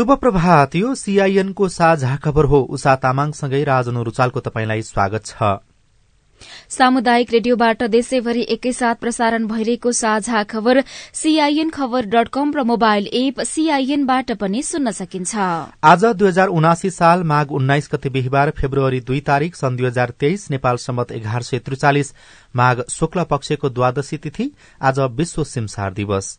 शुभ प्रभात। यो सीआईएनको साझा खबर हो। उषा तामाङसँगै राजन रुचालको तपाईँलाई स्वागत छ। सामुदायिक रेडियोबाट देशैभरि एकैसाथ प्रसारण भइरहेको साझा खबर सीआईएन खबर डट कम र मोबाइल एप सीआईएनबाट पनि सुन्न सकिन्छ। आज दुई हजार उनासी साल माघ उन्नाइस गते बिहिबार फेब्रुअरी दुई तारीक सन् दुई हजार तेइस नेपाल सम्मत एघार सय त्रिचालिस माघ शुक्ल पक्षको द्वादशी तिथि आज विश्व सिमसार दिवस।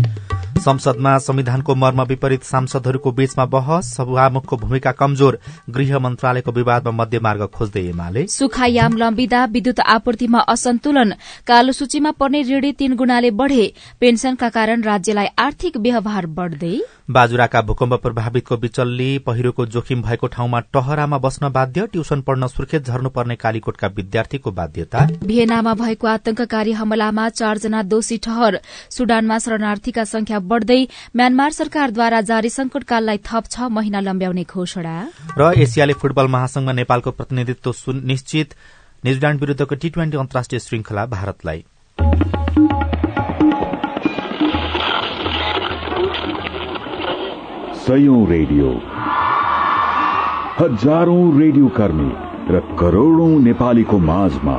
संसदमा संविधानको मर्म विपरीत सांसदहरूको बीचमा बहस सभामुखको भूमिका कमजोर गृह मन्त्रालयको विवादमा मध्यमार्ग खोज्दै एमाले। सुखायाम लम्बिदा विद्युत आपूर्तिमा असन्तुलन कालो सूचीमा पर्ने ऋणी तीन गुणाले बढ़े पेन्सनका कारण राज्यलाई आर्थिक व्यवहार बढ़दै। बाजुराका भूकम्प प्रभावितको बिचल्ली पहिरोको जोखिम भएको ठाउँमा टहरामा बस्न बाध्य ट्युसन पढ्न सुर्खेत झर्नुपर्ने कालीकोटका विद्यार्थीको बाध्यता। भियनामा भएको आतंककारी हमलामा चारजना दोषी ठहर सुडानमा शरणार्थीका संख्या बढ़दै म्यानमार सरकारद्वारा जारी संकटकाललाई थप छ महिना लम्ब्याउने घोषणा। र एसियाली फुटबल महासंघमा नेपालको प्रतिनिधित्व निश्चित। न्यूजील्याण्ड विरूद्धको टी ट्वेन्टी अन्तर्राष्ट्रिय श्रृंखला भारतलाई। सयौं रेडियो। हजारौं रेडियो कर्मी र करोड़ौं नेपालीको माझमा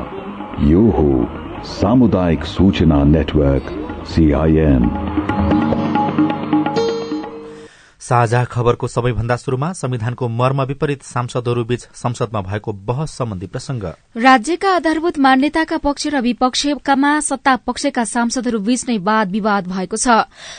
यो हो सामुदायिक सूचना नेटवर्क सीआईएन साझा खबरको सबैभन्दा शुरूमा संविधानको मर्म विपरीत सांसदहरूबीच संसदमा भएको बहस सम्बन्धी प्रसंग। राज्यका आधारभूत मान्यताका पक्ष र विपक्षमा सत्ता पक्षका सांसदहरूबीच नै वाद विवाद भएको छ।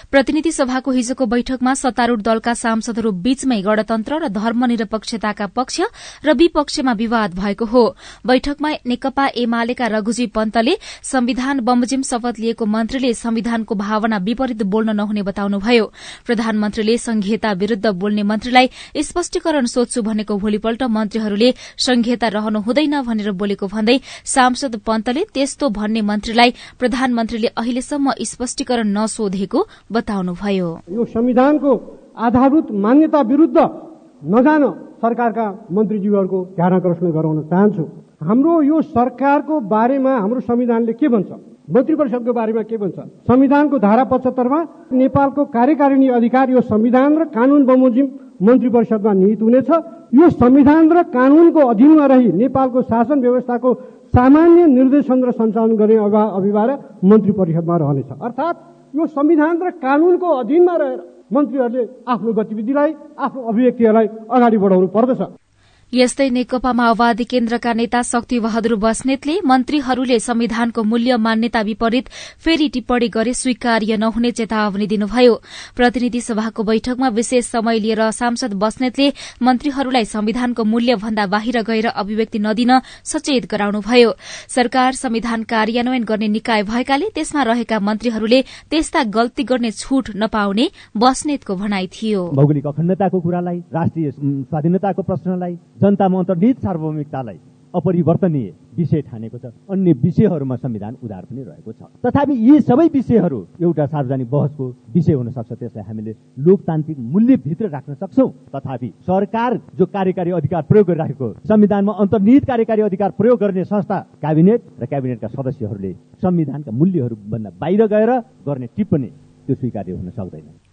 प्रतिनिधि सभाको हिजोको बैठकमा सत्तारूढ़ दलका सांसदहरू बीचमै गणतन्त्र र धर्मनिरपेक्षताका पक्ष र विपक्षमा विवाद भएको हो। बैठकमा नेकपा एमालेका रघुजी पन्तले संविधान बमोजिम शपथ लिएको मन्त्रीले संविधानको भावना विपरीत बोल्न नहुने बताउनुभयो। प्रधानमन्त्रीले संघीय संहिता विरूद्ध बोल्ने मन्त्रीलाई स्पष्टीकरण सोध्छु भनेको भोलिपल्ट मन्त्रीहरूले संहिता रहनु हुँदैन भनेर बोलेको भन्दै सांसद पन्तले त्यस्तो भन्ने मन्त्रीलाई प्रधानमन्त्रीले अहिलेसम्म स्पष्टीकरण नसोधेको बताउनुभयो। यो संविधानको आधारभूत मान्यता विरूद्ध नजान सरकारका मन्त्रीज्यूहरूको ध्यान आकर्षण गराउन चाहन्छु। हाम्रो यो सरकारको बारेमा हाम्रो संविधानले के भन्छ? मन्त्री परिषदको बारेमा के भन्छ? संविधानको धारा पचहत्तरमा नेपालको कार्यकारिणी अधिकार यो संविधान र कानून बमोजिम मन्त्री परिषदमा निहित हुनेछ। यो संविधान र कानूनको अधीनमा रही नेपालको शासन व्यवस्थाको सामान्य निर्देशन र सञ्चालन गर्ने अभिभार मन्त्री परिषदमा रहनेछ। अर्थात् यो संविधान र कानूनको अधीनमा रहेर मन्त्रीहरूले आफ्नो गतिविधिलाई आफ्नो अभिव्यक्तिहरूलाई अगाडि बढाउनु पर्दछ। यस्तै नेकपा माओवादी केन्द्रका नेता शक्ति बहादुर बस्नेतले मन्त्रीहरूले संविधानको मूल्य मान्यता विपरीत फेरि टिप्पणी गरे स्वीकार्य नहुने चेतावनी दिनुभयो। प्रतिनिधि सभाको बैठकमा विशेष समय लिएर सांसद बस्नेतले मन्त्रीहरूलाई संविधानको मूल्य भन्दा बाहिर गएर अभिव्यक्ति नदिन सचेत गराउनुभयो। सरकार संविधान कार्यान्वयन गर्ने निकाय भएकाले त्यसमा रहेका मन्त्रीहरूले त्यस्ता गल्ती गर्ने छूट नपाउने बस्नेतको भनाई थियो। भौगोलिक अखण्डताको कुरालाई राष्ट्रिय स्वाधीनताको प्रश्नलाई जनतामा अन्तर्निहित सार्वभौमिकतालाई अपरिवर्तनीय विषय ठानेको छ। अन्य विषयहरूमा संविधान उधार पनि रहेको छ। तथापि यी सबै विषयहरू एउटा सार्वजनिक बहसको विषय हुन सक्छ त्यसलाई हामीले लोकतान्त्रिक मूल्यभित्र राख्न सक्छौ। तथापि सरकार जो कार्यकारी अधिकार प्रयोग गरिराखेको संविधानमा अन्तर्निहित कार्यकारी अधिकार प्रयोग गर्ने संस्था क्याबिनेट र क्याबिनेटका सदस्यहरूले संविधानका मूल्यहरूभन्दा बाहिर गएर गर्ने टिप्पणी त्यो स्वीकार्य हुन सक्दैन।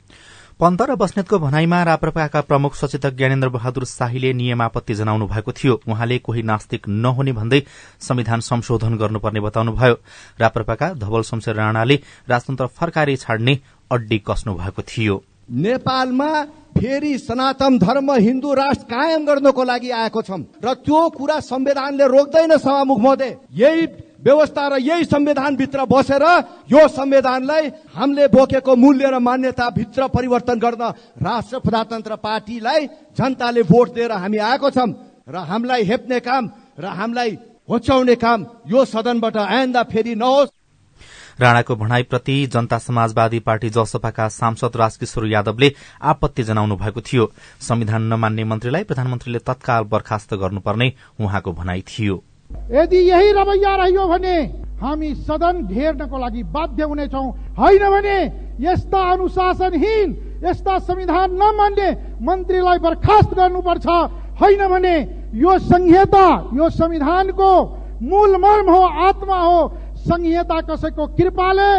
पन्त र बस्नेतको भनाइमा राप्रपाका प्रमुख सचेतक ज्ञानेन्द्र बहादुर शाहीले नियमापत्ति जनाउनु भएको थियो। उहाँले कोही नास्तिक नहुने भन्दै संविधान संशोधन गर्नुपर्ने बताउनुभयो। राप्रपाका धवल शमशेर राणाले राजतन्त्र फर्काएर छाड्ने अड्डी कस्नु भएको थियो। नेपालमा फेरि सनातन धर्म हिन्दू राष्ट्र कायम गर्नको लागि आएको छौँ। र त्यो कुरा संविधानले रोक्दैन सभामुख महोदय। यही व्यवस्था र यही संविधानभित्र बसेर यो संविधानलाई हामीले बोकेको मूल्य र मान्यता भित्र परिवर्तन गर्न राष्ट्र प्रजातन्त्र पार्टीलाई जनताले भोट दिएर हामी आएको छौँ र हामीलाई हेप्ने काम र हामीलाई होच्याउने काम यो सदनबाट आइन्दा फेरि नहोस्। राणाको भनाईप्रति जनता समाजवादी पार्टी जसपाका सांसद राजकिशोर यादवले आपत्ति जनाउनु भएको थियो। संविधान नमान्ने मन्त्रीलाई प्रधानमन्त्रीले तत्काल बर्खास्त गर्नुपर्ने उहाँको भनाई थियो। यदि यही रवैया रह्यो भने हामी सदन घेर्नको लागि बाध्य हुनेछौ। होइन भने यस्ता अनुशासनहीन यस्ता संविधान नमान्ने मन्त्रीलाई बर्खास्त गर्नुपर्छ। होइन भने यो संहिता यो संविधानको मूल मर्म हो आत्मा हो। संहिता कसैको कृपाले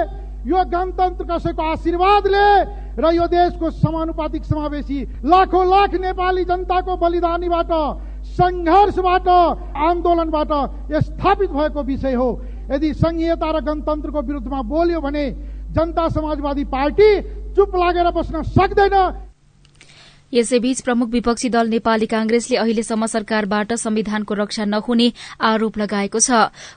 यो गणतन्त्र कसैको आशीर्वादले र यो देशको समानुपातिक समावेशी लाखौँ लाख नेपाली जनताको बलिदानीबाट सङ्घर्षबाट आन्दोलनबाट स्थापित भएको विषय हो। यदि संघीयता र गणतन्त्रको विरुद्धमा बोल्यो भने जनता समाजवादी पार्टी चुप लागेर बस्न सक्दैन। यसैबीच प्रमुख विपक्षी दल नेपाली कांग्रेसले अहिलेसम्म सरकारबाट संविधानको रक्षा नहुने आरोप लगाएको छ।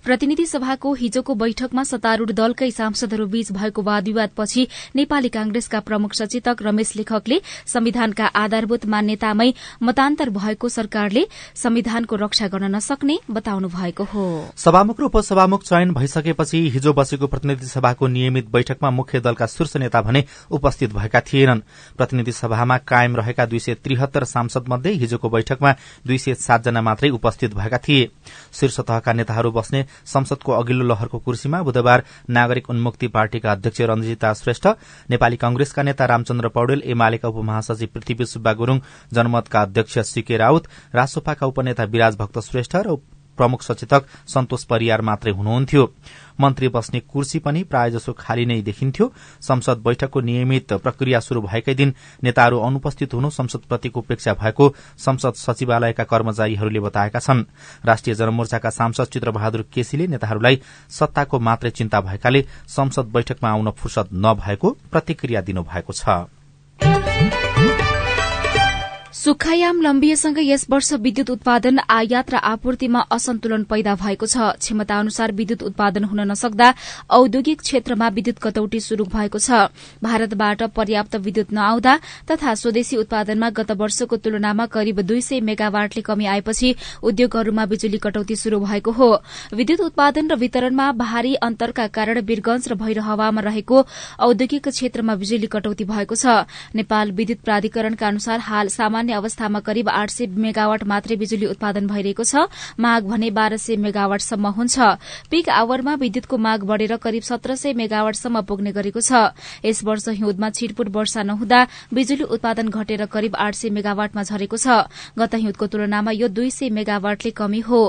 प्रतिनिधि सभाको हिजोको बैठकमा सत्तारूढ़ दलकै सांसदहरूबीच भएको वाद विवादपछि नेपाली कांग्रेसका प्रमुख सचेतक रमेश लेखकले संविधानका आधारभूत मान्यतामै मतान्तर भएको सरकारले संविधानको रक्षा गर्न नसक्ने बताउनु भएको हो। सभामुख र उपसभामुख चयन भइसकेपछि हिजो बसेको प्रतिनिधि सभाको नियमित बैठकमा मुख्य दलका शीर्ष नेता भने उपस्थित भएका थिएनन्। प्रतिनिधि सभामा कायम रहेका दुई सय त्रिहत्तर सांसद मध्ये हिजोको बैठकमा दुई सय सातजना मात्रै उपस्थित भएका थिए। शीर्ष तहका नेताहरू बस्ने संसदको अघिल्लो लहरको कुर्सीमा बुधबार नागरिक उन्मुक्ति पार्टीका अध्यक्ष रञ्जिता श्रेष्ठ नेपाली कंग्रेसका नेता रामचन्द्र पौडेल एमालेका उपमहासचिव पृथ्वी सुब्बा गुरूङ जनमतका अध्यक्ष सीके राउत रासोपाका उपनेता विराज भक्त श्रेष्ठ र प्रमुख सचेतक सन्तोष परियार मात्रै हुनुहुन्थ्यो। मन्त्री बस्ने कुर्सी पनि प्रायजसो खाली नै देखिन्थ्यो। संसद बैठकको नियमित प्रक्रिया शुरू भएकै दिन नेताहरू अनुपस्थित हुनु संसदप्रतिको उपेक्षा भएको संसद सचिवालयका कर्मचारीहरूले बताएका छन्। राष्ट्रिय जनमोर्चाका सांसद चित्रबहादुर केसीले नेताहरूलाई सत्ताको मात्रै चिन्ता भएकाले संसद बैठकमा आउन फुर्सद नभएको प्रतिक्रिया दिनुभएको छ। सुक्खायाम लम्बिएसँगै यस वर्ष विद्युत उत्पादन आयात र आपूर्तिमा असन्तुलन पैदा भएको छ। क्षमता अनुसार विद्युत उत्पादन हुन नसक्दा औद्योगिक क्षेत्रमा विद्युत कटौती शुरू भएको छ। भारतबाट पर्याप्त विद्युत नआउँदा तथा स्वदेशी उत्पादनमा गत वर्षको तुलनामा करिब दुई सय मेगावाटले कमी आएपछि उद्योगहरूमा बिजुली कटौती शुरू भएको हो। विद्युत उत्पादन र वितरणमा भारी अन्तरका कारण वीरगंज र भैरहवामा रहेको औद्योगिक क्षेत्रमा बिजुली कटौती भएको छ। नेपाल विद्युत प्राधिकरणका अनुसार हाल सामान्य अवस्थामा करिब आठ सय मेगावाट मात्रै बिजुली उत्पादन भइरहेको छ। माग भने बाह्र सय मेगावाटसम्म हुन्छ। पीक आवरमा विद्युतको माग बढ़ेर करिब सत्र सय मेगावाटसम्म पुग्ने गरेको छ। यस वर्ष हिउँदमा छिटपुट वर्षा नहुँदा बिजुली उत्पादन घटेर करिब आठ सय मेगावाटमा झरेको छ। गत हिउँदको तुलनामा यो दुई सय मेगावाटले कमी हो।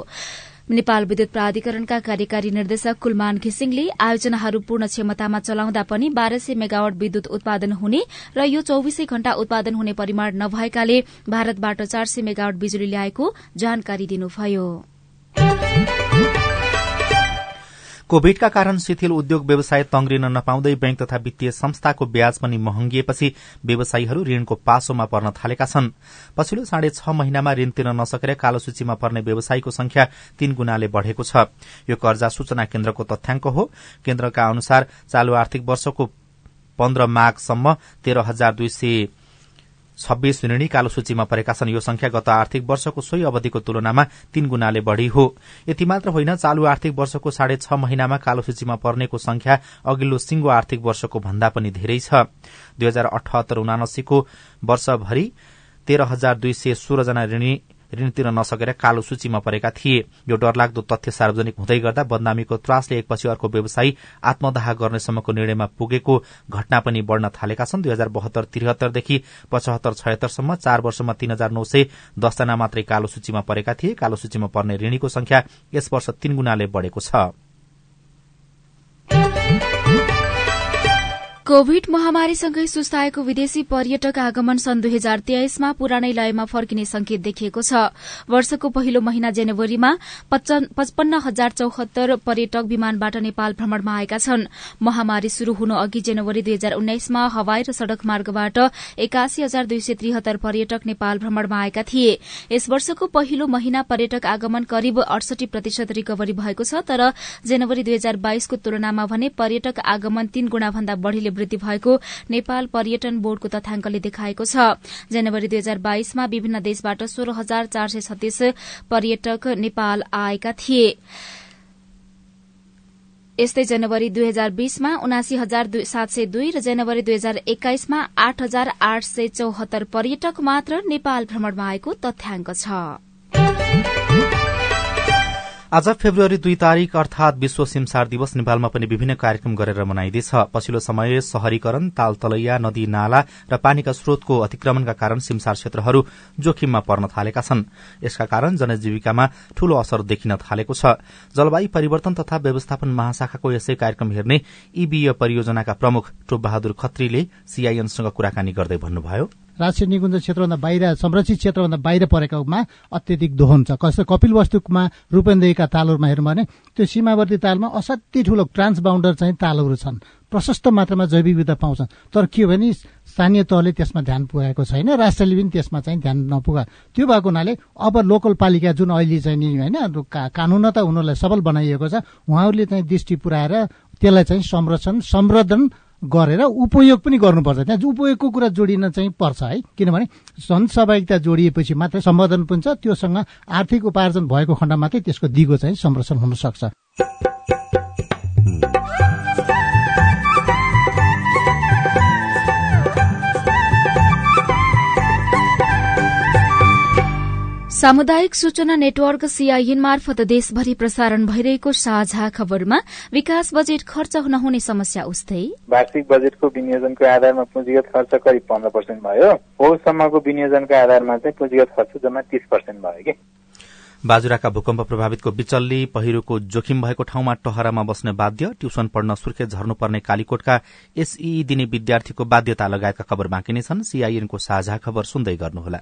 नेपाल विद्युत प्राधिकरणका कार्यकारी निर्देशक कुलमान घिसिङले आयोजनाहरू पूर्ण क्षमतामा चलाउँदा पनि बाह्र सय मेगावट विद्युत उत्पादन हुने र यो चौविसै घण्टा उत्पादन हुने परिमाण नभएकाले भारतबाट चार सय मेगावट बिजुली ल्याएको जानकारी दिनुभयो। कोविडका कारण शिथिल उद्योग व्यवसाय तंग्रिन नपाउँदै बैंक तथा वित्तीय संस्थाको ब्याज पनि महँगिएपछि व्यवसायीहरू ऋणको पासोमा पर्न थालेका छन्। पछिल्लो साढे छ महिनामा ऋण तिर्न नसकेर कालो सूचीमा पर्ने व्यवसायीको संख्या तीन गुणाले बढ़ेको छ। यो कर्जा सूचना केन्द्रको तथ्याङ्क हो। केन्द्रका अनुसार चालू आर्थिक वर्षको पन्ध्र माघसम्म तेह्र हजार दुई सय छब्बीस ऋणी कालो सूचीमा परेका छन्। यो संख्या गत आर्थिक वर्षको सोही अवधिको तुलनामा तीन गुणाले बढ़ी हो। यति मात्र होइन चालू आर्थिक वर्षको साढे छ महिनामा कालो सूचीमा पर्नेको संख्या अघिल्लो सिंगो आर्थिक वर्षको भन्दा पनि धेरै छ। दुई हजार अठहत्तर उनासीको वर्षभरि तेह्र हजार दुई सय सोह्रजना ऋणी ऋण तिर्न नसकेर कालो सूचीमा परेका थिए। यो डरलाग्दो तथ्य सार्वजनिक हुँदै गर्दा बदनामीको त्रासले एकपछि अर्को व्यवसायी आत्मदाह गर्नेसम्मको निर्णयमा पुगेको घटना पनि बढ़न थालेका छन्। दुई हजार बहत्तर त्रिहत्तरदेखि पचहत्तर छयत्तरसम्म चार वर्षमा तीन हजार नौ सय दसजना मात्रै कालो सूचीमा परेका थिए। कालो सूचीमा पर्ने ऋणीको संख्या यस वर्ष तीन गुणाले बढ़ेको छ। कोविड महामारीसँगै सुस्ताएको विदेशी पर्यटक आगमन सन् दुई हजार तेइसमा पुरानै लयमा फर्किने संकेत देखिएको छ। वर्षको पहिलो महिना जनवरीमा पचपन्न हजार चौहत्तर पर्यटक विमानबाट नेपाल भ्रमणमा आएका छन्। महामारी शुरू हुनु अघि जनवरी दुई हजार उन्नाइसमा हवाई र सड़क मार्गबाट एकासी हजार दुई सय त्रिहत्तर पर्यटक नेपाल भ्रमणमा आएका थिए। यस वर्षको पहिलो महिना पर्यटक आगमन करिब अडसठी प्रतिशत रिकभरी भएको छ तर जनवरी दुई हजार बाइसको तुलनामा भने पर्यटक आगमन तीन गुणा भन्दा बढ़ीले वृद्धि भएको नेपाल पर्यटन बोर्डको तथ्याङ्कले देखाएको छ। जनवरी दुई हजार बाइसमा विभिन्न देशबाट सोह्र हजार चार सय छत्तीस पर्यटक नेपाल आएका थिए। यस्तै जनवरी दुई हजार बीसमा उनासी हजार सात सय दुई र जनवरी दुई हजार एक्काइसमा आठ हजार आठ सय चौहत्तर पर्यटक मात्र नेपाल भ्रमणमा आएको तथ्याङ्क छ। आज फेब्रुअरी दुई तारीक अर्थात विश्व सिमसार दिवस नेपालमा पनि विभिन्न कार्यक्रम गरेर मनाइँदैछ। पछिल्लो समय शहरीकरण ताल तलैया नदी नाला र पानीका स्रोतको अतिक्रमणका कारण सिमसार क्षेत्रहरू जोखिममा पर्न थालेका छन्। यसका कारण जनजीविकामा ठूलो असर देखिन थालेको छ। जलवायु परिवर्तन तथा व्यवस्थापन महाशाखाको यसै कार्यक्रम हेर्ने ईबीए परियोजनाका प्रमुख टोप बहादुर खत्रीले सीआईएनसँग कुराकानी गर्दै भन्नुभयो। राष्ट्रिय निकुञ्ज क्षेत्रभन्दा बाहिर संरक्षित क्षेत्रभन्दा बाहिर परेकामा अत्यधिक दोहन छ कस्तो कपिल वस्तुमा रूपेन्देहीका तालहरूमा हेर्नु भने त्यो सीमावर्ती तालमा असाध्यै ठूलो ट्रान्स बााउन्डर चाहिँ तालहरू छन्। प्रशस्त मात्रामा जैविक विविधता पाउँछन्। तर के हो भने स्थानीय तहले त्यसमा ध्यान पुगाएको छैन राष्ट्रले पनि त्यसमा चाहिँ ध्यान नपुगा। त्यो भएको हुनाले अब लोकल पालिका जुन अहिले चाहिँ नि होइन कानून त उनीहरूलाई सबल बनाइएको छ उहाँहरूले चाहिँ दृष्टि पुऱ्याएर त्यसलाई चाहिँ संरक्षण सम्वर्धन गरेर उपयोग पनि गर्नुपर्छ। त्यहाँ उपयोगको कुरा जोडिन चाहिँ पर्छ है। किनभने जनसहभागिता जोडिएपछि मात्रै सम्बोधन पनि छ त्योसँग आर्थिक उपार्जन भएको खण्ड मात्रै त्यसको दिगो चाहिँ संरक्षण हुन सामुदायिक सूचना नेटवर्क सीआईएन मार्फत देशभरि प्रसारण भइरहेको साझा खबरमा विकास बजेट खर्च नहुने समस्या उस्तै। वार्षिक बजेटको विनियोजनको आधारमा पुँजीगत खर्च करिब पन्ध्र पर्सेन्ट भयो। पौषसम्मको विनियोजनको आधारमा चाहिँ पुँजीगत खर्च जम्मा तीस पर्सेन्ट भयो कि। बाजुराका भूकम्प प्रभावितको बिचल्ली पहिरोको जोखिम भएको ठाउँमा टहरामा बस्ने बाध्य ट्युसन पढ्न सुर्खेत झर्नुपर्ने कालीकोटका एसई दिने विद्यार्थीको बाध्यता लगायतका खबर बाँकी नै छन्। सीआईएनको साझा खबर सुन्दै गर्नुहोला।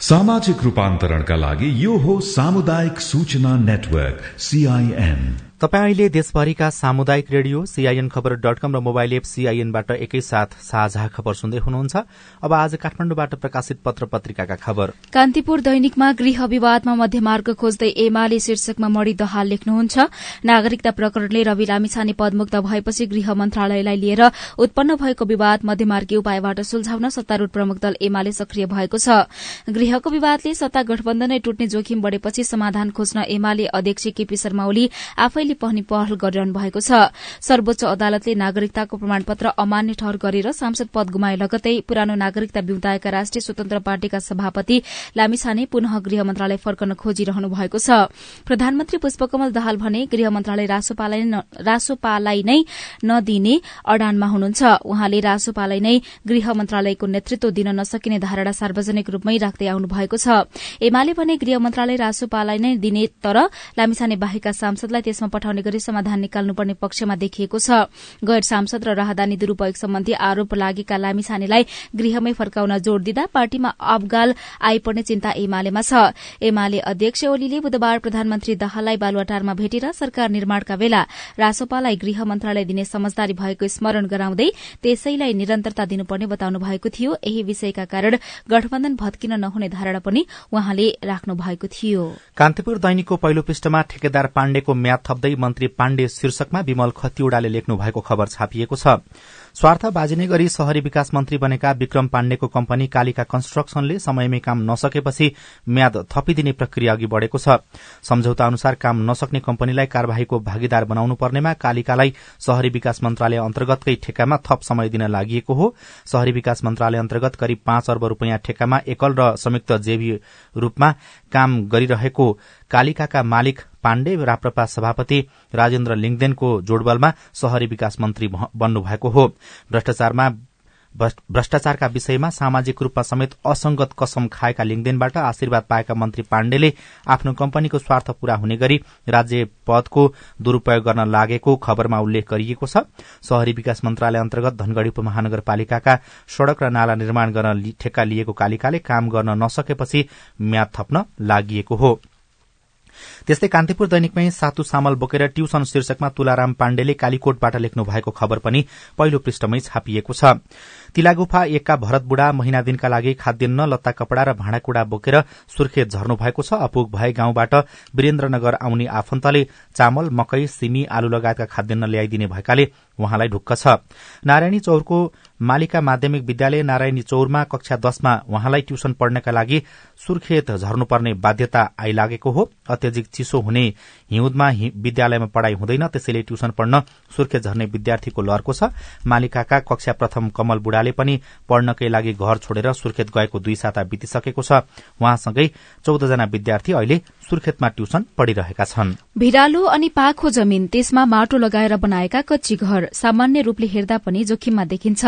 सामाजिक रूपांतरण का लागि यो हो सामुदायिक सूचना नेटवर्क सीआईएन तपाईँ अहिले देशभरिका सामुदायिक radio CIN Khabar dot com र मोबाइल एप सीआईएनबाट एकैसाथ साझा खबर सुन्दै हुनुहुन्छ। अब आज काठमाडौँबाट प्रकाशित पत्र पत्रिकाका खबर। कान्तिपुर दैनिकमा गृह विवादमा मध्यमार्ग खोज्दै एमाले शीर्षकमा मणि दहाल लेख्नुहुन्छ। नागरिकता प्रकरणले रवि लामिछाने पदमुक्त भएपछि गृह मन्त्रालयलाई लिएर उत्पन्न भएको विवाद मध्यमार्गी उपायबाट सुल्झाउन सत्तारूढ़ प्रमुख दल एमाले सक्रिय भएको छ। गृहको विवादले सत्ता गठबन्धनै टुट्ने जोखिम बढ़ेपछि समाधान खोज्न एमाले अध्यक्ष केपी शर्मा ओली आफै सबैले पनि पहल गरिरहनु भएको छ। सर्वोच्च अदालतले नागरिकताको प्रमाणपत्र अमान्य ठहर गरेर सांसद पद गुमाए लगतै पुरानो नागरिकता बिउताएका राष्ट्रिय स्वतन्त्र पार्टीका सभापति लामिछाने पुनः गृह मन्त्रालय फर्कन खोजिरहनु भएको छ। प्रधानमन्त्री पुष्पकमल दाहाल भने गृह मन्त्रालय रासोपालाई नै नदिने अडानमा हुनुहुन्छ। उहाँले रासोपालाई नै गृह मन्त्रालयको नेतृत्व दिन नसकिने धारणा सार्वजनिक रूपमै राख्दै आउनु भएको छ। एमाले भने गृह मन्त्रालय रासोपालाई नै दिने तर लामिछाने बाहेकका सांसदलाई त्यसमा पठाउने गरी समाधान निकाल्नुपर्ने पक्षमा देखिएको छ। गैर सांसद र राहदानी दुरूपयोग सम्बन्धी आरोप लागेका लामिछानेलाई गृहमै फर्काउन जोड़ दिँदा पार्टीमा अबगाल आइपर्ने चिन्ता एमालेमा छ। एमाले अध्यक्ष ओलीले बुधबार प्रधानमन्त्री दाहाललाई बालुवाटारमा भेटेर सरकार निर्माणका बेला रासोपालाई गृह मन्त्रालय दिने समझदारी भएको स्मरण गराउँदै त्यसैलाई निरन्तरता दिनुपर्ने बताउनु भएको थियो। यही विषयका कारण गठबन्धन भत्किन नहुने धारणा पनि उहाँले राख्नु भएको थियो। कान्तिपुर दैनिकको पहिलो पृष्ठमा ठेकेदार पाण्डेको म्याद गर्दै मन्त्री पाण्डे शीर्षकमा विमल खतिवड़ाले लेख्नु भएको खबर छापिएको छ। स्वार्थ बाजिने गरी शहरी विकास मन्त्री बनेका विक्रम पाण्डेको कम्पनी कालिका कन्स्ट्रक्सनले समयमै काम नसकेपछि म्याद थपिदिने प्रक्रिया अघि बढ़ेको छ। सम्झौता अनुसार काम नसक्ने कम्पनीलाई कार्यवाहीको भागीदार बनाउनु पर्नेमा कालिकालाई शहरी विकास मन्त्रालय अन्तर्गतकै ठेकामा थप समय दिन लागि हो। शहरी विकास मन्त्रालय अन्तर्गत करिब पाँच अर्ब रूपियाँ ठेकामा एकल र संयुक्त जेवी रूपमा काम गरिरहेको कालिकाका मालिक पाण्डे राप्रपा सभापति राजेन्द्र लिङदेनको जोडबलमा शहरी विकास मन्त्री बन्नुभएको हो। भ्रष्टाचारमा भ्रष्टाचारका विषयमा सामाजिक रूपमा समेत असंगत कसम खाएका लिङदेनबाट आशीर्वाद पाएका मन्त्री पाण्डेले आफ्नो कम्पनीको स्वार्थ पूरा हुने गरी राज्य पदको दुरूपयोग गर्न लागेको खबरमा उल्लेख गरिएको छ। शहरी विकास मन्त्रालय अन्तर्गत धनगढ़ी उपमहानगरपालिकाका सड़क र नाला निर्माण गर्न ठेक्का लिएको कालिकाले काम गर्न नसकेपछि म्याद थप्न लागि हो। त्यस्तै कान्तिपुर दैनिकमै सातु सामल बोकेर ट्युसन शीर्षकमा तुलाराम पाण्डेले कालीकोटबाट लेख्नु भएको खबर पनि पहिलो पृष्ठमै छापिएको छ। तिलागुफा एकका भरत बुढा महिना दिनका लागि खाद्यान्न लत्ता कपड़ा र भाँडाकुड़ा बोकेर सुर्खेत झर्नु भएको छ। अपुग भए गाउँबाट वीरेन्द्रनगर आउने आफन्तले चामल मकै सिमी आलु लगायतका खाद्यान्न ल्याइदिने भएकाले उहाँलाई ढुक्क छ। नारायणी चौरको मालिका माध्यमिक विद्यालय नारायणी चौरमा कक्षा दशमा उहाँलाई ट्युसन पढ्नका लागि सुर्खेत झर्नुपर्ने बाध्यता आइलागेको हो। अत्यधिक चिसो हुने हिउँदमा विद्यालयमा पढ़ाई हुँदैन। त्यसैले ट्युसन पढ्न सुर्खेत झर्ने विद्यार्थीको लहरको छ। मालिकाका कक्षा प्रथम कमल बुढाले पनि पढ्नकै लागि घर छोडेर सुर्खेत गएको दुई साता बितिसकेको छ। उहाँसँगै चौधजना विद्यार्थी अहिले सुर्खेतमा ट्युसन पढ़िरहेका छन्। भिरालो अनि पाखो जमीन त्यसमा माटो लगाएर बनाएका कच्ची घर सामान्य रूपले हेर्दा पनि जोखिममा देखिन्छ।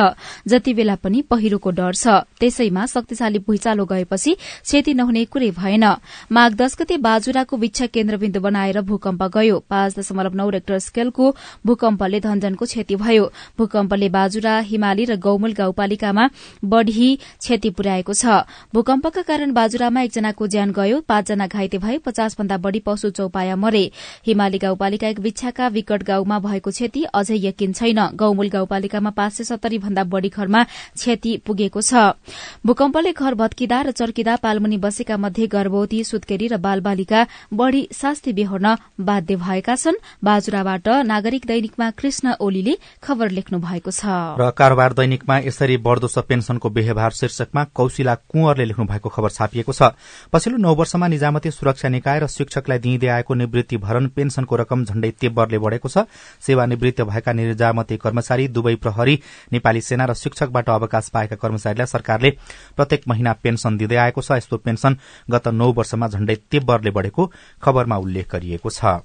जति बेला पनि पहिरोको डर छ। त्यसैमा शक्तिशाली भुइँचालो गएपछि क्षति नहुने कुरै भएन। माघ दश गते बाजुराको विच्छा केन्द्रबिन्दु बनाएर भूकम्प गयो। पाँच दशमलव नौ रेक्टर स्केलको भूकम्पले धनजनको क्षति भयो। भूकम्पले बाजुरा हिमाली र गौमूल गाउँपालिकामा बढ़ी क्षति पुर्याएको छ। भूकम्पका कारण बाजुरामा एकजनाको ज्यान गयो। पाँचजना घाइते भए पचास भन्दा बढ़ी पशु चौपाया मरे। हिमाली गाउँपालिका एक विच्छाका विकट गाउँमा भएको क्षति अझै यकिन छैन। गौमूल गाउँपालिकामा पाँच सय सत्तरी भन्दा बढ़ी घरमा क्षति पुगेको छ। भूकम्पले घर भत्किँदा र चर्किँदा पालमुनि बसेका मध्ये गर्भवती सुत्केरी र बालबालिका बढ़ी शास्ति बेहोर्न बाध्य भएका छन्। बाजुराबाट नागरिक दैनिकमा कृष्ण ओलीले खबर लेख्नु भएको छ। र कारोबार दैनिकमा यसरी बढ़दो छ पेन्सनको व्यवहार शीर्षकमा कौशिला कुंवरले लेख्नु भएको खबर छापिएको छ। पछिल्लो नौ वर्षमा निजामती सुरक्षा निकाय र शिक्षकलाई दिइँदै आएको निवृत्ति भरण पेन्सनको रकम झण्डै तेब्बरले बढ़ेको छ। सेवानिवृत्त भएका निजामती कर्मचारी दुवै प्रहरी नेपाली सेना र शिक्षकबाट अवकाश पाएका कर्मचारीलाई सरकारले प्रत्येक महिना पेन्सन दिँदै आएको छ। यस्तो पेन्सन गत नौ वर्षमा झण्डै तेब्बरले बढ़ेको खबरमा उल्लेख गरिएको छ।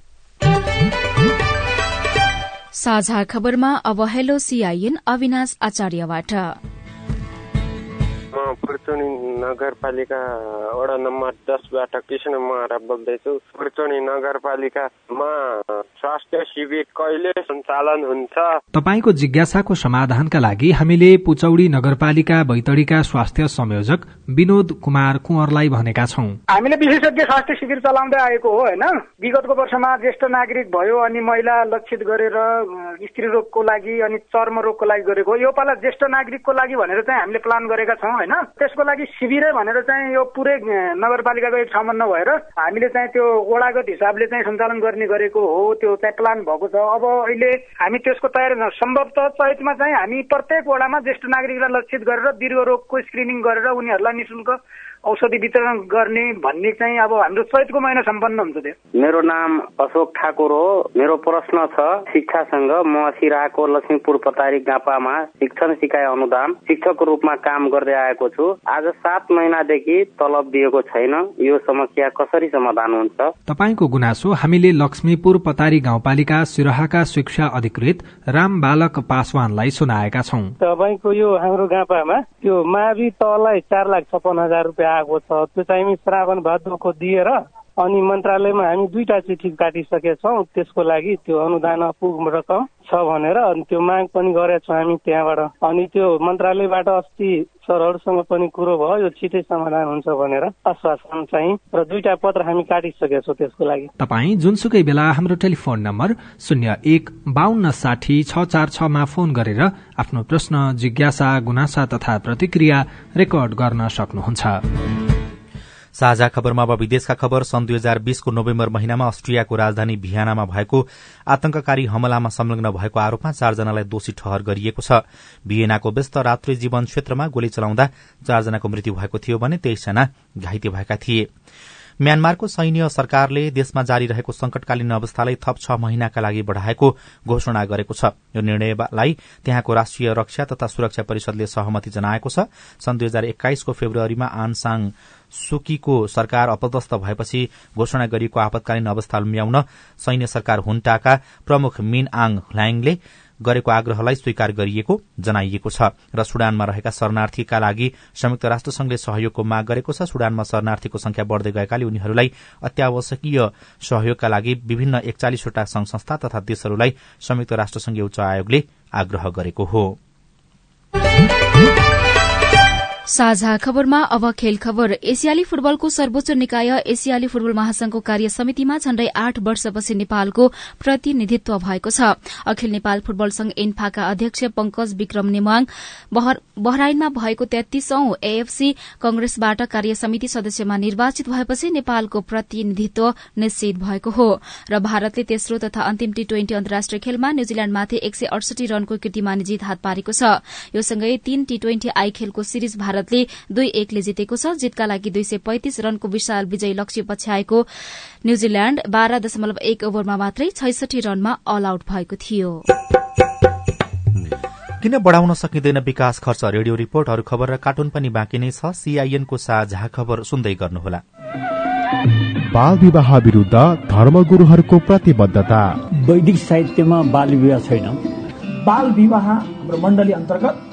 साझा खबरमा अब हेलो सीआईएन अविनाश आचार्यबाट। खुर्चुनी नगरपालिका वडा नम्बर दसबाट कृष्ण महरा बोल्दैछु। खुर्चुनी नगरपालिकामा स्वास्थ्य शिविर कहिले सञ्चालन हुन्छ? तपाईँको जिज्ञासाको समाधानका लागि हामीले पुचौडी नगरपालिका बैतडीका स्वास्थ्य संयोजक विनोद कुमार कुँवरलाई भनेका छौँ। हामीले विशेषज्ञ स्वास्थ्य शिविर चलाउँदै आएको हो होइन? विगतको वर्षमा ज्येष्ठ नागरिक भयो अनि महिला लक्षित गरेर स्त्री रोगको लागि अनि चर्म रोगको लागि गरेको यो पाला ज्येष्ठ नागरिकको लागि भनेर चाहिँ हामीले प्लान गरेका छौँ होइन? त्यसको लागि शिविरै भनेर चाहिँ यो पुरै नगरपालिकाको एक ठाउँमा नभएर हामीले चाहिँ त्यो वडागत हिसाबले चाहिँ सञ्चालन गर्ने गरेको हो त्यो चाहिँ प्लान भएको छ। अब अहिले हामी त्यसको तयारी सम्भवतः चैतमा चाहिँ हामी प्रत्येक वडामा ज्येष्ठ नागरिकलाई लक्षित गरेर दीर्घ रोगको स्क्रिनिङ गरेर उनीहरूलाई निशुल्क औषधि वितरण गर्ने भन्ने चाहिँ अब हाम्रो चैतको महिना सम्पन्न हुन्छ त्यो। मेरो नाम अशोक ठाकुर हो। मेरो प्रश्न छ शिक्षासँग म सिराको लक्ष्मीपुर पतारी गापामा शिक्षण सिकाइ अनुदान शिक्षकको रूपमा काम गर्दै आएको छु। आज सात महिनादेखि तलब दिएको छैन। यो समस्या कसरी समाधान हुन्छ? तपाईँको गुनासो हामीले लक्ष्मीपुर पतारी गाउँपालिका सिराहाका शिक्षा अधिकृत राम बालक पासवानलाई सुनाएका छौँ। तपाईँको यो हाम्रो गापामा त्यो मावि तललाई चार लाख छप्पन्न हजार रुपियाँ आएको छ। त्यो चाहिँ श्रावण भाद्रको दिएर अनि मन्त्रालयमा हामी दुईटा चिठी काटिसकेका छौँ त्यसको लागि त्यो अनुदान अपुग रकम छ भनेर अनि त्यो माग पनि गरेका छौँ हामी त्यहाँबाट। अनि त्यो मन्त्रालयबाट अस्ति सरहरूसँग पनि कुरो भयो यो छिटै समाधान हुन्छ भनेर आश्वासन चाहिँ र दुईटा पत्र हामी काटिसकेका छौँ त्यसको लागि। तपाईँ जुनसुकै बेला हाम्रो टेलिफोन नम्बर शून्य एक बान्न साठी छ चार छमा फोन गरेर आफ्नो प्रश्न जिज्ञासा गुनासा तथा प्रतिक्रिया रेकर्ड गर्न सक्नुहुन्छ। साझा खबरमा अब विदेशका खबर। सन् दुई हजार बीसको नोभेम्बर महिनामा अस्ट्रियाको राजधानी भियानामा भएको आतंककारी हमलामा संलग्न भएको आरोपमा चारजनालाई दोषी ठहर गरिएको छ। भियनाको व्यस्त रात्रि जीवन क्षेत्रमा गोली चलाउँदा चारजनाको मृत्यु भएको थियो भने तेइसजना घाइते भएका थिए। म्यानमारको सैन्य सरकारले देशमा जारी रहेको संकटकालीन अवस्थालाई थप छ महिनाका लागि बढ़ाएको घोषणा गरेको छ। यो निर्णयलाई त्यहाँको राष्ट्रिय रक्षा तथा सुरक्षा परिषदले सहमति जनाएको छ। सन् दुई हजार एक्काइसको फेब्रुअरीमा आनसाङ सुकीको सरकार अपदस्थ भएपछि घोषणा गरिएको आपतकालीन अवस्था ल्याउन सैन्य सरकार हुन्टाका प्रमुख मिन आङ ह्लाङले गरेको आग्रहलाई स्वीकार गरिएको जनाइएको छ र सुडानमा रहेका शरणार्थीका लागि संयुक्त राष्ट्रसंघले सहयोगको माग गरेको छ। सुडानमा शरणार्थीको संख्या बढ़दै गएकाले उनीहरूलाई अत्यावश्यकीय सहयोगका लागि विभिन्न एकचालिसवटा संघ संस्था तथा देशहरूलाई संयुक्त राष्ट्रसंघीय उच्च आयोगले आग्रह गरेको हो। साझा खबरमा अब खेल खबर। एसियाली फुटबलको सर्वोच्च निकाय एसियाली फुटबल महासंघको कार्य समितिमा झण्डै आठ वर्षपछि नेपालको प्रतिनिधित्व भएको छ। अखिल नेपाल फुटबल संघ इन्फाका अध्यक्ष पंकज विक्रम नेमाङ बहराइनमा भएको तेत्तीसौं एएफसी कंग्रेसबाट कार्य समिति सदस्यमा निर्वाचित भएपछि नेपालको प्रतिनिधित्व निश्चित भएको हो। र भारतले तेस्रो तथा अन्तिम टी ट्वेन्टी अन्तर्राष्ट्रिय खेलमा न्यूजील्याण्डमाथि एक सय अडसठी रनको कीर्तिमानी जित हात पारेको छ। यो सँगै तीन टी ट्वेन्टी आई खेलको सिरिज भारतले दुई एकले जितेको छ जितका लागि दुई सय पैंतिस रनको विशाल विजयी लक्ष्य पछ्याएको न्यूजील्याण्ड बाह्र दशमलव एक ओभरमा मात्रै छैसठी रनमा अल आउट भएको थियो। किन बढ़ाउन सकिँदैन विकास खर्च रेडियो रिपोर्ट अरू खबर र कार्टुन पनि बाँकी नै छ। सीआईएनको साझा खबर सुन्दै गर्नुहोला। बाल विवाह विरूद्ध धर्मगुरूहरूको प्रतिबद्धता। वैदिक साहित्यमा बाल विवाह छैन। बाल विवाह हाम्रो मण्डली अन्तर्गत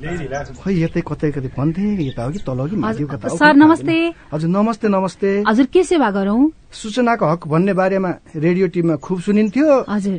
खै यतै कतै कतै भन्थे यता हो कि तल कि माथि कता सर नमस्ते। हजुर नमस्ते नमस्ते। हजुर के सेवा गरौँ? सूचनाको हक भन्ने बारेमा रेडियो टिममा खुब सुनिन्थ्यो। हजुर।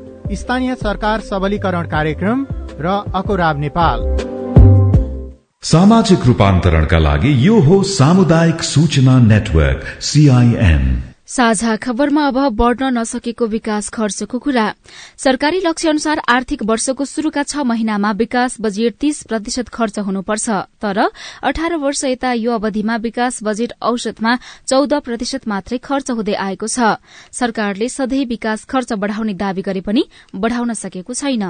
स्थानीय सरकार सबलीकरण कार्यक्रम र अकोराब नेपाल। सामाजिक रूपान्तरणका लागि यो हो सामुदायिक सूचना नेटवर्क सीआईएन साझा खबरमा अब बढ़न नसकेको विकास खर्चको कुरा। सरकारी लक्ष्य अनुसार आर्थिक वर्षको शुरूका छ महिनामा विकास बजेट तीस प्रतिशत खर्च हुनुपर्छ तर अठार वर्ष यता यो अवधिमा विकास बजेट औसतमा चौध प्रतिशत मात्रै खर्च हुँदै आएको छ। सरकारले सधैँ विकास खर्च बढ़ाउने दावी गरे पनि बढ़ाउन सकेको छैन।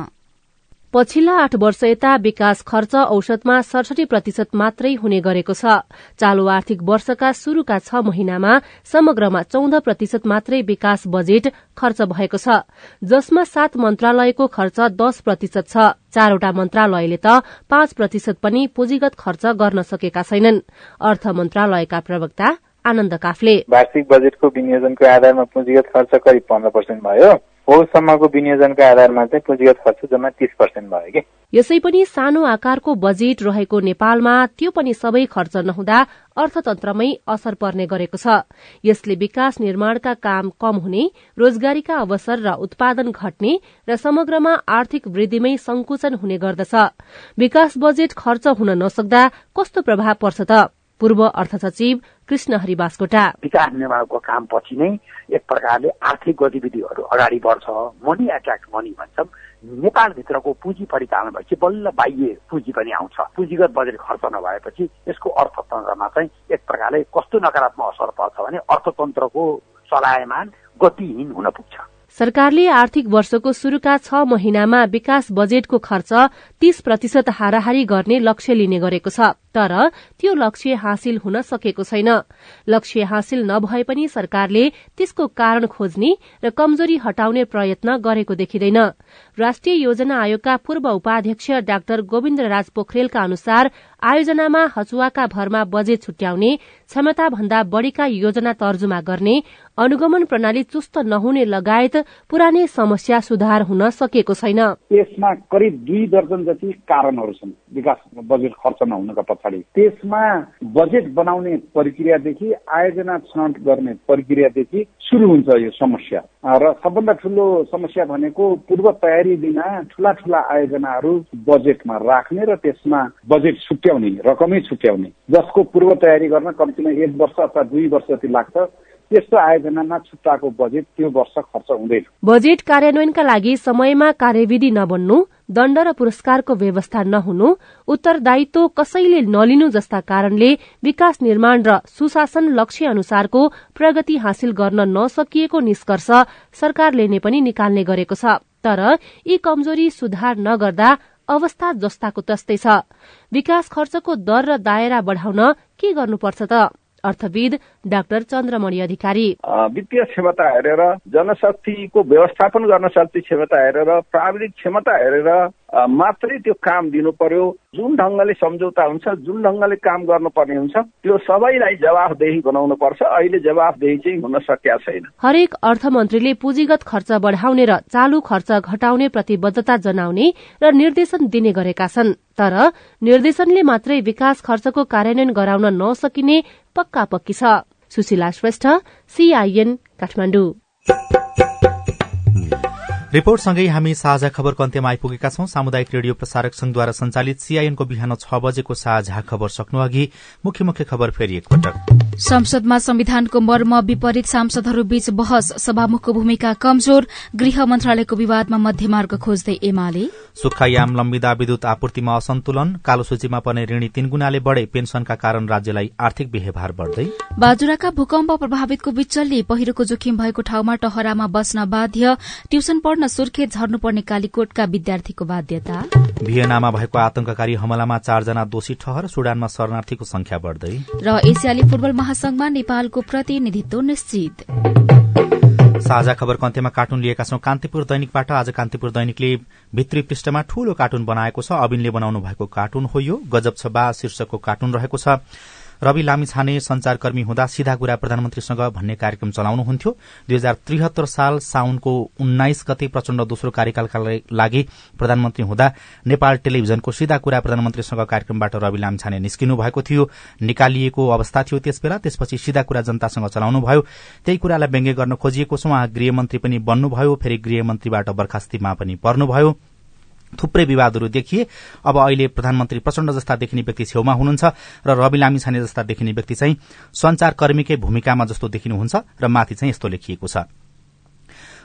पछिल्ला आठ वर्ष यता विकास खर्च औसतमा सडसठी प्रतिशत मात्रै हुने गरेको छ। चालू आर्थिक वर्षका शुरूका छ महिनामा समग्रमा चौध प्रतिशत मात्रै विकास बजेट खर्च भएको छ। जसमा सात मन्त्रालयको खर्च दस प्रतिशत छ। चारवटा मन्त्रालयले त पाँच प्रतिशत पनि पुँजीगत खर्च गर्न सकेका छैनन्। अर्थ मन्त्रालयका प्रवक्ता आनन्द काफले। वार्षिक बजेटको विनियोजनको आधारमा पुँजीगत खर्च करिब पन्ध्र पर्सेन्ट भयो। पौषसम्मको विनियोजनको आधारमा चाहिँ पुँजीगत खर्च जम्मा तीस पर्सेन्ट भयो कि। यसै पनि सानो आकारको बजेट रहेको नेपालमा त्यो पनि सबै खर्च नहुँदा अर्थतन्त्रमै असर पर्ने गरेको छ। यसले विकास निर्माणका काम कम हुने रोजगारीका अवसर र उत्पादन घट्ने र समग्रमा आर्थिक वृद्धिमै संकुचन हुने गर्दछ। विकास बजेट खर्च हुन नसक्दा कस्तो प्रभाव पर्छ त? पूर्व अर्थ सचिव कृष्ण हरि बास्कोटा विकास निर्माणको काम पछि नै एक प्रकारले आर्थिक गतिविधिहरू अगाडि बढ्छ। मनी एट्र्याक्ट मनी भन्छौँ। नेपालभित्रको पुँजी परिचालन भएपछि बल्ल बाह्य पुँजी पनि आउँछ। पुँजीगत बजेट खर्च नभएपछि यसको अर्थतन्त्रमा चाहिँ एक प्रकारले कस्तो नकारात्मक असर पर्छ भने अर्थतन्त्रको चलायमान गतिहीन हुन पुग्छ। सरकारले आर्थिक वर्षको शुरूका छ महिनामा विकास बजेटको खर्च तीस प्रतिशत हाराहारी गर्ने लक्ष्य लिने गरेको छ तर त्यो लक्ष्य हासिल हुन सकेको छैन। लक्ष्य हासिल नभए पनि सरकारले त्यसको कारण खोज्ने र कमजोरी हटाउने प्रयत्न गरेको देखिँदैन। राष्ट्रिय योजना आयोगका पूर्व उपाध्यक्ष डाक्टर गोविन्द राज पोखरेलका अनुसार आयोजनामा हचुवाका भरमा बजेट छुट्याउने क्षमता भन्दा बढ़ीका योजना तर्जुमा गर्ने अनुगमन प्रणाली चुस्त नहुने लगायत पुरानै समस्या सुधार हुन सकेको छैन। यसमा करिब दुई दर्जन जति कारणहरू छन्। विकास बजेट खर्च नहुनुका पछाडि। त्यसमा बजेट बनाउने प्रक्रियादेखि आयोजना छनौट गर्ने प्रक्रियादेखि सुरु हुन्छ यो समस्या। र सबभन्दा ठुलो समस्या भनेको पूर्व तयारी बिना ठुला ठुला आयोजनाहरू बजेटमा राख्ने र त्यसमा बजेट छुट्याउने रकमै छुट्याउने। जसको पूर्व तयारी गर्न कम्तीमा एक वर्ष अथवा दुई वर्ष जति लाग्छ त्यस्तो आयोजनामा छुट्टाएको बजेट त्यो वर्ष खर्च हुँदैन। बजेट कार्यान्वयनका लागि समयमा कार्यविधि नबन्नु दण्ड र पुरस्कारको व्यवस्था नहुनु उत्तरदायित्व कसैले नलिनु जस्ता कारणले विकास निर्माण र सुशासन लक्ष्य अनुसारको प्रगति हासिल गर्न नसकिएको निष्कर्ष सरकारले नै पनि निकाल्ने गरेको छ। तर यी कमजोरी सुधार नगर्दा अवस्था जस्ताको तस्तै छ। विकास खर्चको दर र दायरा बढ़ाउन के गर्नुपर्छ त? अर्थविद डाक्टर चन्द्रमणि अधिकारी। वित्तीय क्षमता हेरेर जनशक्तिको व्यवस्थापन गर्न सक्ने क्षमता हेरेर प्राविधिक क्षमता हेरेर मात्रै त्यो काम दिनु पर्यो जुन ढङ्गले सम्झौता हुन्छ जुन ढङ्गले काम गर्नुपर्ने हुन्छ त्यो सबैलाई जवाफदेही बनाउनु पर्छ अहिले जवाफदेही चाहिँ हुन सकेका छैन। हरेक अर्थमन्त्रीले पुँजीगत खर्च बढाउने र चालू खर्च घटाउने प्रतिबद्धता जनाउने र निर्देशन दिने गरेका छन्। तर निर्देशनले मात्रै विकास खर्चको कार्यान्वयन गराउन नसकिने पक्का पक्की छ। सुशीला श्रेष्ठ सीआईएन काठमाडौँ रिपोर्टसँगै हामी साझा खबरको अन्त्यमा आइपुगेका छौं। सामुदायिक रेडियो प्रसारक संघद्वारा संचालित सीआईएनको बिहान छ बजेको साझा खबर सक्नु अघि मुख्य मुख्य खबर फेरि एकपटक संसदमा संविधानको मर्म विपरीत सांसदहरू बीच बहस सभामुखको भूमिका कमजोर गृह मन्त्रालयको विवादमा मध्यमार्ग खोज्दै एमाले। सुक्खायाम लम्बिदा विद्युत आपूर्तिमा असन्तुलन कालो सूचीमा पर्ने ऋणी तीन गुणाले बढ़े पेन्सनका कारण राज्यलाई आर्थिक व्यवहार बढ़दै। बाजुराका भूकम्प प्रभावितको बिचल्ली पहिरोको जोखिम भएको ठाउँमा टहरामा बस्न बाध्य ट्युसन पढ्न सुर्खेत झर्नुपर्ने कालीकोटका विद्यार्थीको बाध्यता? भियनामा भएको आतंककारी हमलामा चारजना दोषी ठहर सुडानमा शरणार्थीको संख्या बढ़दै। र एसियाली फुटबल महासंघमा नेपालको प्रतिनिधित्व निश्चित। साझा खबरको अन्त्यमा कार्टुन लिएका छौं। कान्तिपुर दैनिकबाट आज कान्तिपुर दैनिकले भित्री पृष्ठमा ठूलो कार्टुन बनाएको छ। अविनले बनाउनु भएको कार्टुन हो यो। गजब छ बा शीर्षकको कार्टुन रहेको छ। रवि लामिछाने संचारकर्मी हुँदा सिधा कुरा प्रधानमन्त्रीसँग भन्ने कार्यक्रम चलाउनुहुन्थ्यो। दुई हजार त्रिहत्तर साल साउनको उन्नाइस गते प्रचण्ड दोस्रो कार्यकालका लागि प्रधानमन्त्री हुँदा नेपाल टेलिभिजनको सिधा कुरा प्रधानमन्त्रीसँग कार्यक्रमबाट रवि लामिछाने निस्किनु भएको थियो। निकालिएको अवस्था थियो त्यसबेला। त्यसपछि सिधा कुरा जनतासँग चलाउनुभयो। त्यही कुरालाई व्यङ्ग्य गर्न खोजिएको छ। उहाँ गृहमन्त्री पनि बन्नुभयो। फेरि गृहमन्त्रीबाट बर्खास्तीमा पनि पर्नुभयो। थुप्रै विवादहरू देखिए। अब अहिले प्रधानमन्त्री प्रचण्ड जस्ता देखिने व्यक्ति छेउमा हुनुहुन्छ र रवि लामिछाने जस्ता देखिने व्यक्ति चाहिँ संचारकर्मीकै भूमिकामा जस्तो देखिनुहुन्छ र माथि चाहिँ यस्तो लेखिएको छ।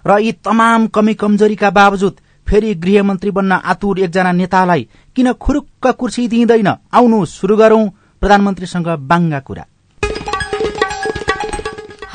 र यी तमाम कमी कमजोरीका बावजुद फेरि गृहमन्त्री बन्न आतुर एकजना नेतालाई किन खुरुक्क कुर्सी दिइँदैन? आउनु शुरू गरौं। प्रधानमन्त्रीसँग बाङ्गा कुरा।